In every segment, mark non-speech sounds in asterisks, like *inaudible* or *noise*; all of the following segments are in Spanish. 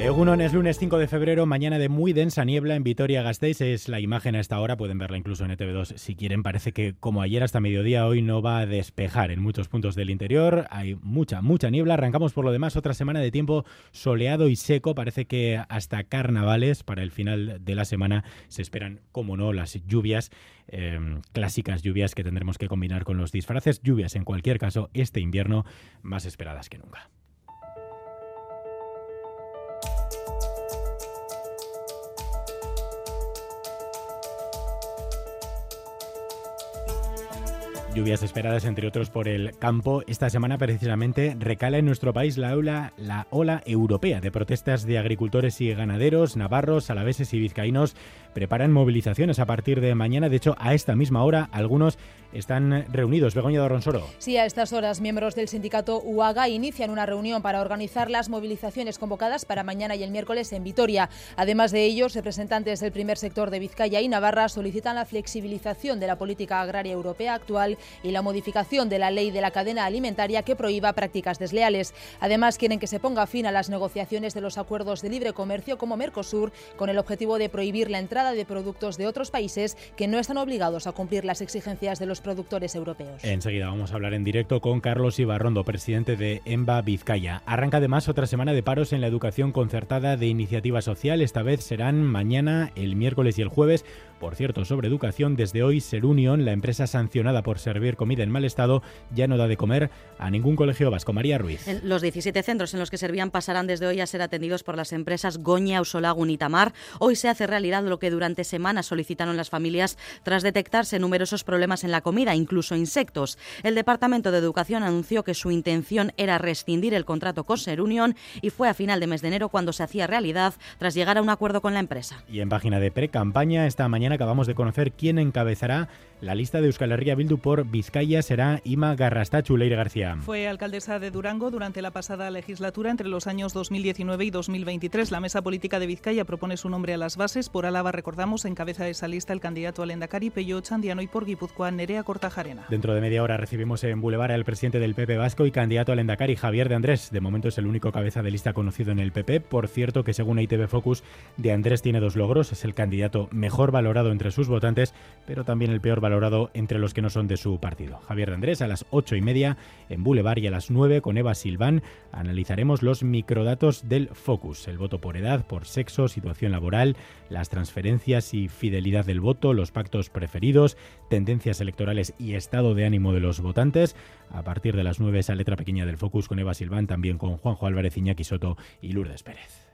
Egunon es lunes 5 de febrero, mañana de muy densa niebla en Vitoria-Gasteiz. Es la imagen a esta hora, pueden verla incluso en ETV2 si quieren. Parece que como ayer hasta mediodía, hoy no va a despejar en muchos puntos del interior. Hay mucha, mucha niebla. Arrancamos por lo demás otra semana de tiempo soleado y seco. Parece que hasta carnavales, para el final de la semana, se esperan, como no, las lluvias, em, clásicas lluvias que tendremos que combinar con los disfraces. Lluvias, en cualquier caso, este invierno más esperadas que nunca. Lluvias esperadas, entre otros, por el campo. Esta semana, precisamente, recala en nuestro país la ola, la ola europea de protestas de agricultores y ganaderos, navarros, alaveses y vizcaínos. Preparan movilizaciones a partir de mañana. De hecho, a esta misma hora, algunos están reunidos. Begoña de Ronsoro. Sí, a estas horas, miembros del sindicato UAGA inician una reunión para organizar las movilizaciones convocadas para mañana y el miércoles en Vitoria. Además de ellos, representantes del primer sector de Vizcaya y Navarra solicitan la flexibilización de la política agraria europea actual y la modificación de la ley de la cadena alimentaria que prohíba prácticas desleales. Además, quieren que se ponga fin a las negociaciones de los acuerdos de libre comercio como Mercosur, con el objetivo de prohibir la entrada de productos de otros países que no están obligados a cumplir las exigencias de los productores europeos. Enseguida vamos a hablar en directo con Carlos Ibarrondo, presidente de EMBA Vizcaya. Arranca además otra semana de paros en la educación concertada de iniciativa social. Esta vez serán mañana, el miércoles y el jueves. Por cierto, sobre educación, desde hoy Serunion, la empresa sancionada por servir comida en mal estado, ya no da de comer a ningún colegio vasco. María Ruiz. Los 17 centros en los que servían pasarán desde hoy a ser atendidos por las empresas Goña, Usolagun y Tamar. Hoy se hace realidad lo que durante semanas solicitaron las familias tras detectarse numerosos problemas en la comida, incluso insectos. El Departamento de Educación anunció que su intención era rescindir el contrato con Serunion y fue a final de mes de enero cuando se hacía realidad tras llegar a un acuerdo con la empresa. Y en página de pre-campaña, esta mañana acabamos de conocer quién encabezará la lista de Euskal Herria Bildu por Vizcaya será Ima Garrastachu Leire García. Fue alcaldesa de Durango durante la pasada legislatura entre los años 2019 y 2023. La mesa política de Vizcaya propone su nombre a las bases. Por Álava, recordamos, encabeza esa lista el candidato al Endacari, Peyo Chandiano, y por Guipúzcoa, Nerea Cortajarena. Dentro de media hora recibimos en Boulevard al presidente del PP Vasco y candidato al Endacari, Javier de Andrés. De momento es el único cabeza de lista conocido en el PP. Por cierto, que según ITV Focus, de Andrés tiene dos logros. Es el candidato mejor valorado entre sus votantes, pero también el peor valorado entre los que no son de su partido. Javier de Andrés a las ocho y media en Boulevard y a las 9 con Eva Silván analizaremos los microdatos del Focus, el voto por edad, por sexo, situación laboral, las transferencias y fidelidad del voto, los pactos preferidos, tendencias electorales y estado de ánimo de los votantes. A partir de las 9 esa letra pequeña del Focus con Eva Silván, también con Juanjo Álvarez, Iñaki Soto y Lourdes Pérez.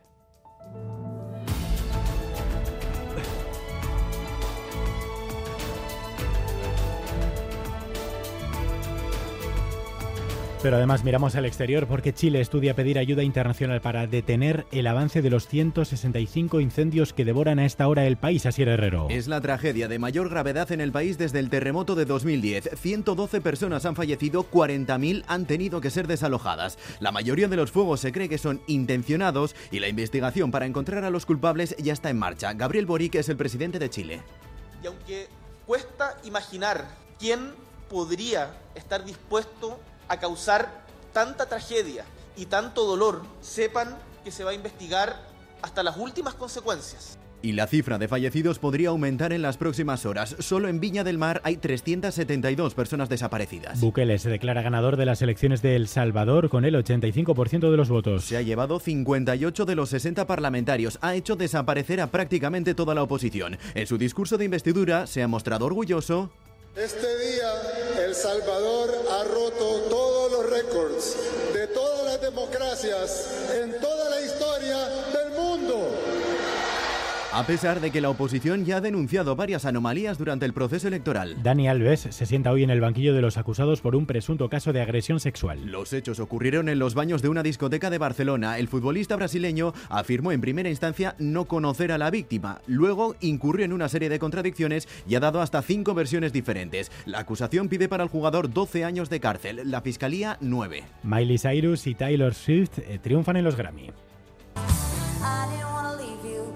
Pero además miramos al exterior porque Chile estudia pedir ayuda internacional para detener el avance de los 165 incendios que devoran a esta hora el país. Así Herrero. Es la tragedia de mayor gravedad en el país desde el terremoto de 2010. 112 personas han fallecido, 40.000 han tenido que ser desalojadas. La mayoría de los fuegos se cree que son intencionados y la investigación para encontrar a los culpables ya está en marcha. Gabriel Boric es el presidente de Chile. Y aunque cuesta imaginar quién podría estar dispuesto a causar tanta tragedia y tanto dolor, sepan que se va a investigar hasta las últimas consecuencias. Y la cifra de fallecidos podría aumentar en las próximas horas. Solo en Viña del Mar hay 372 personas desaparecidas. Bukele se declara ganador de las elecciones de El Salvador con el 85% de los votos. Se ha llevado 58 de los 60 parlamentarios. Ha hecho desaparecer a prácticamente toda la oposición. En su discurso de investidura se ha mostrado orgulloso este día El Salvador ha roto todos los récords de todas las democracias en toda la historia del mundo. A pesar de que la oposición ya ha denunciado varias anomalías durante el proceso electoral. Dani Alves se sienta hoy en el banquillo de los acusados por un presunto caso de agresión sexual. Los hechos ocurrieron en los baños de una discoteca de Barcelona. El futbolista brasileño afirmó en primera instancia no conocer a la víctima. Luego incurrió en una serie de contradicciones y ha dado hasta cinco versiones diferentes. La acusación pide para el jugador 12 años de cárcel, la fiscalía 9. Miley Cyrus y Taylor Swift eh, triunfan en los Grammy.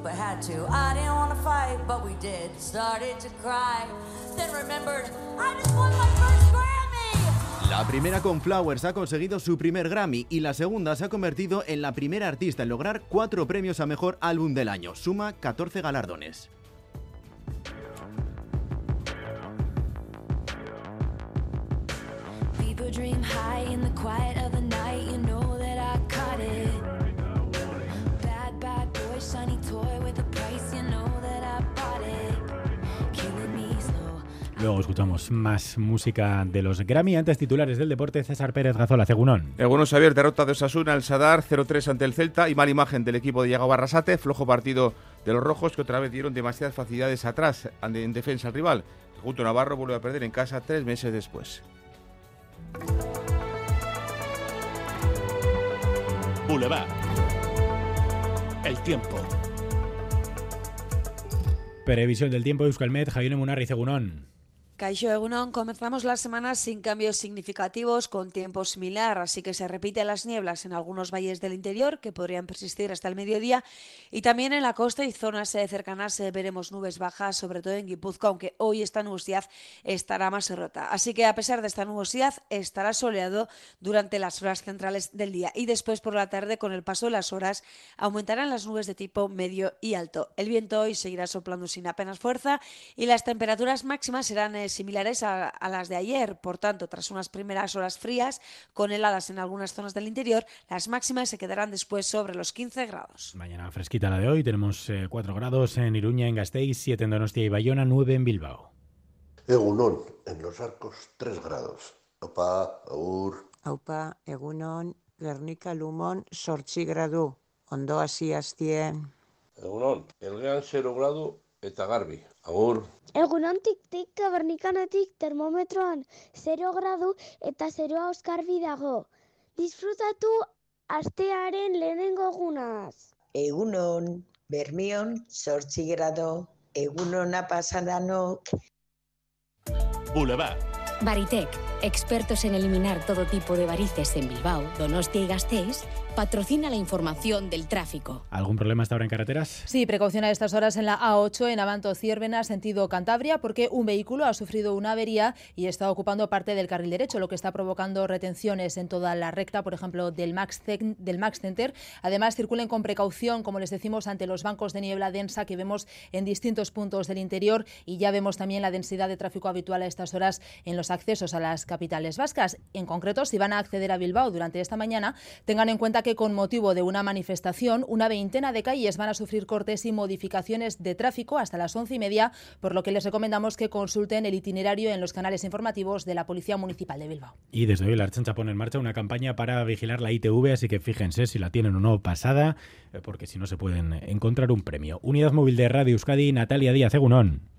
But had to. I didn't want to fight, but we did. Started to cry, then remembered I just won my first Grammy. La primera con Flowers ha conseguido su primer Grammy y la segunda se ha convertido en la primera artista en lograr cuatro premios a mejor álbum del año. Suma 14 galardones. People dream high in the quiet escuchamos más música de los Grammy. Antes titulares del deporte, César Pérez Gazola, Cegunón. El bueno Xavier derrota de Osasuna al Sadar 0-3 ante el Celta y mala imagen del equipo de Diego Barrasate, flojo partido de los rojos que otra vez dieron demasiadas facilidades atrás en defensa al rival. El Junto Navarro vuelve a perder en casa tres meses después. Boulevard. El tiempo. Previsión del tiempo, Euskalmet, Javier Munarri, Cegunón. Caixo Egunon, comenzamos la semana sin cambios significativos, con tiempo similar, así que se repiten las nieblas en algunos valles del interior que podrían persistir hasta el mediodía y también en la costa y zonas eh, cercanas eh, veremos nubes bajas, sobre todo en Guipúzcoa, aunque hoy esta nubosidad estará más rota. Así que a pesar de esta nubosidad, estará soleado durante las horas centrales del día y después por la tarde, con el paso de las horas, aumentarán las nubes de tipo medio y alto. El viento hoy seguirá soplando sin apenas fuerza y las temperaturas máximas serán eh, similares a, a, las de ayer. Por tanto, tras unas primeras horas frías, con heladas en algunas zonas del interior, las máximas se quedarán después sobre los 15 grados. Mañana fresquita la de hoy, tenemos eh, 4 grados en Iruña, en Gasteiz, 7 en Donostia y Bayona, 9 en Bilbao. Egunon, en los arcos, 3 grados. Opa, aur. Aupa, egunon, Gernika Lumon, sortzi gradu. Ondo hasi hastien. Egunon, elgean 0 gradu eta garbi. Agur. Egunontik tik kabernikanetik termometroan 0 gradu eta 0 auskarbi dago. Disfrutatu astearen lehenengo egunaz. Egunon, bermion, sortzi grado, egunona pasadanok. Boulevard. Baritec, expertos en eliminar todo tipo de varices en Bilbao, Donostia y Gasteiz, patrocina la información del tráfico. ¿Algún problema hasta ahora en carreteras? Sí, precaución a estas horas en la A8 en Avanto Ciervena, sentido Cantabria, porque un vehículo ha sufrido una avería y está ocupando parte del carril derecho, lo que está provocando retenciones en toda la recta, por ejemplo, del Max, del Max Center. Además, circulen con precaución, como les decimos, ante los bancos de niebla densa que vemos en distintos puntos del interior y ya vemos también la densidad de tráfico habitual a estas horas en los accesos a las capitales vascas. En concreto, si van a acceder a Bilbao durante esta mañana, tengan en cuenta que con motivo de una manifestación, una veintena de calles van a sufrir cortes y modificaciones de tráfico hasta las once y media, por lo que les recomendamos que consulten el itinerario en los canales informativos de la Policía Municipal de Bilbao. Y desde hoy la Archancha pone en marcha una campaña para vigilar la ITV, así que fíjense si la tienen o no pasada, porque si no se pueden encontrar un premio. Unidad Móvil de Radio Euskadi, Natalia Díaz Egunón.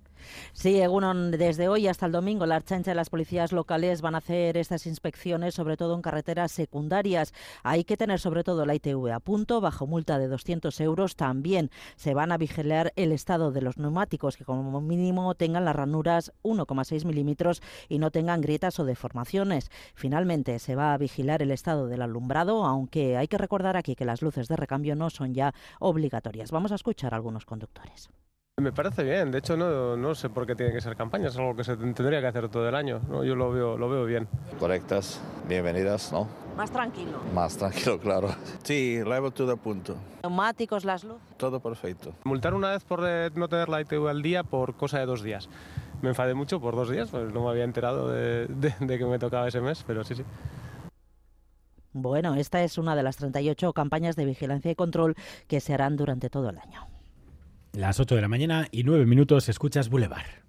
Sí, Egunon, desde hoy hasta el domingo la Archancha y las policías locales van a hacer estas inspecciones, sobre todo en carreteras secundarias. Hay que tener sobre todo la ITV a punto, bajo multa de 200 euros. También se van a vigilar el estado de los neumáticos, que como mínimo tengan las ranuras 1,6 milímetros y no tengan grietas o deformaciones. Finalmente se va a vigilar el estado del alumbrado, aunque hay que recordar aquí que las luces de recambio no son ya obligatorias. Vamos a escuchar a algunos conductores. Me parece bien, de hecho no, no sé por qué tiene que ser campaña, es algo que se tendría que hacer todo el año, ¿no? yo lo veo, lo veo bien. Correctas, bienvenidas, ¿no? Más tranquilo. Más tranquilo, *laughs* claro. Sí, level todo a punto. Neumáticos, las luces. Todo perfecto. Multar una vez por no tener la ITV al día por cosa de dos días. Me enfadé mucho por dos días, pues no me había enterado de, de, de que me tocaba ese mes, pero sí, sí. Bueno, esta es una de las 38 campañas de vigilancia y control que se harán durante todo el año. Las 8 de la mañana y 9 minutos escuchas Boulevard.